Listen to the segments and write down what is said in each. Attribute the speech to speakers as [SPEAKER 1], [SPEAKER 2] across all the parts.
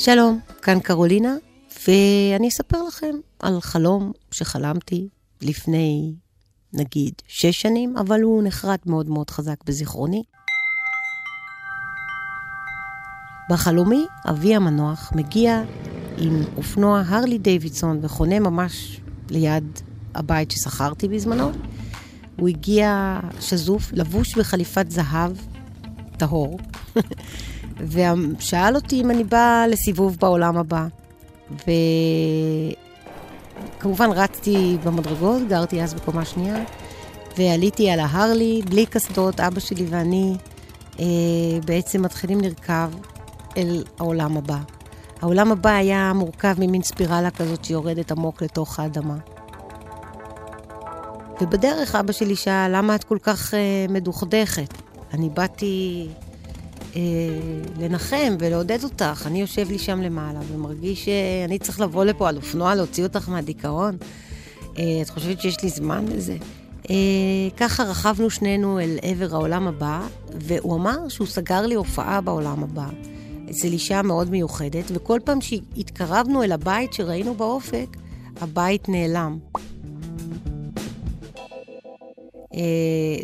[SPEAKER 1] שלום, כאן קרולינה, ואני אספר לכם על חלום שחלמתי לפני, נגיד, שש שנים, אבל הוא נחרט מאוד מאוד חזק בזיכרוני. בחלומי, אבי המנוח מגיע עם אופנוע הרלי דיווידסון וחונה ממש ליד הבית ששכרתי בזמנו. הוא הגיע שזוף, לבוש בחליפת זהב טהור, ושאל אותי אם אני באה לסיבוב בעולם הבא. וכמובן רצתי במדרגות, גרתי אז בקומה שנייה, ועליתי על ההרלי, בלי קסדות, אבא שלי ואני אה, בעצם מתחילים לרכב אל העולם הבא. העולם הבא היה מורכב ממין ספירלה כזאת שיורדת עמוק לתוך האדמה. ובדרך אבא שלי שאל, למה את כל כך אה, מדוכדכת? אני באתי אה, לנחם ולעודד אותך. אני יושב לי שם למעלה ומרגיש שאני צריך לבוא לפה על אופנוע, להוציא אותך מהדיכאון. אה, את חושבת שיש לי זמן לזה? אה, ככה רכבנו שנינו אל עבר העולם הבא, והוא אמר שהוא סגר לי הופעה בעולם הבא. אצל אישה מאוד מיוחדת, וכל פעם שהתקרבנו אל הבית שראינו באופק, הבית נעלם. אה,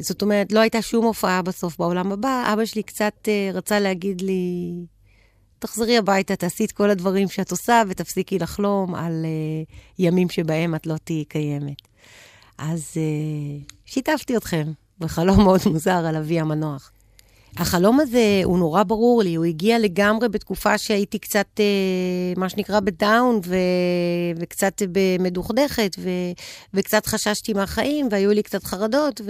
[SPEAKER 1] זאת אומרת, לא הייתה שום הופעה בסוף בעולם הבא. אבא שלי קצת אה, רצה להגיד לי, תחזרי הביתה, תעשי את כל הדברים שאת עושה ותפסיקי לחלום על uh, ימים שבהם את לא תהיי קיימת. אז uh, שיתפתי אתכם בחלום מאוד מוזר על אבי המנוח. החלום הזה הוא נורא ברור לי, הוא הגיע לגמרי בתקופה שהייתי קצת, אה, מה שנקרא, בדאון ו... וקצת מדוכדכת, ו... וקצת חששתי מהחיים, והיו לי קצת חרדות,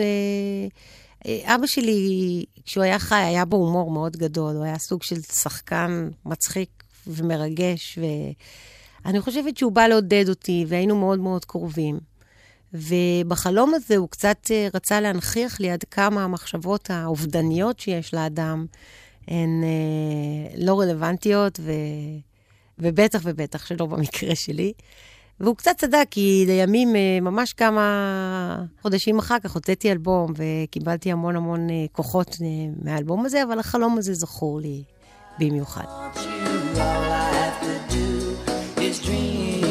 [SPEAKER 1] ואבא שלי, כשהוא היה חי, היה בו הומור מאוד גדול, הוא היה סוג של שחקן מצחיק ומרגש, ואני חושבת שהוא בא לעודד אותי, והיינו מאוד מאוד קרובים. ובחלום הזה הוא קצת אה, רצה להנכיח לי עד כמה המחשבות האובדניות שיש לאדם הן אה, לא רלוונטיות, ו... ובטח ובטח שלא במקרה שלי. והוא קצת צדק, כי לימים, אה, ממש כמה חודשים אחר כך, הוצאתי אלבום וקיבלתי המון המון כוחות מהאלבום הזה, אבל החלום הזה זכור לי במיוחד. All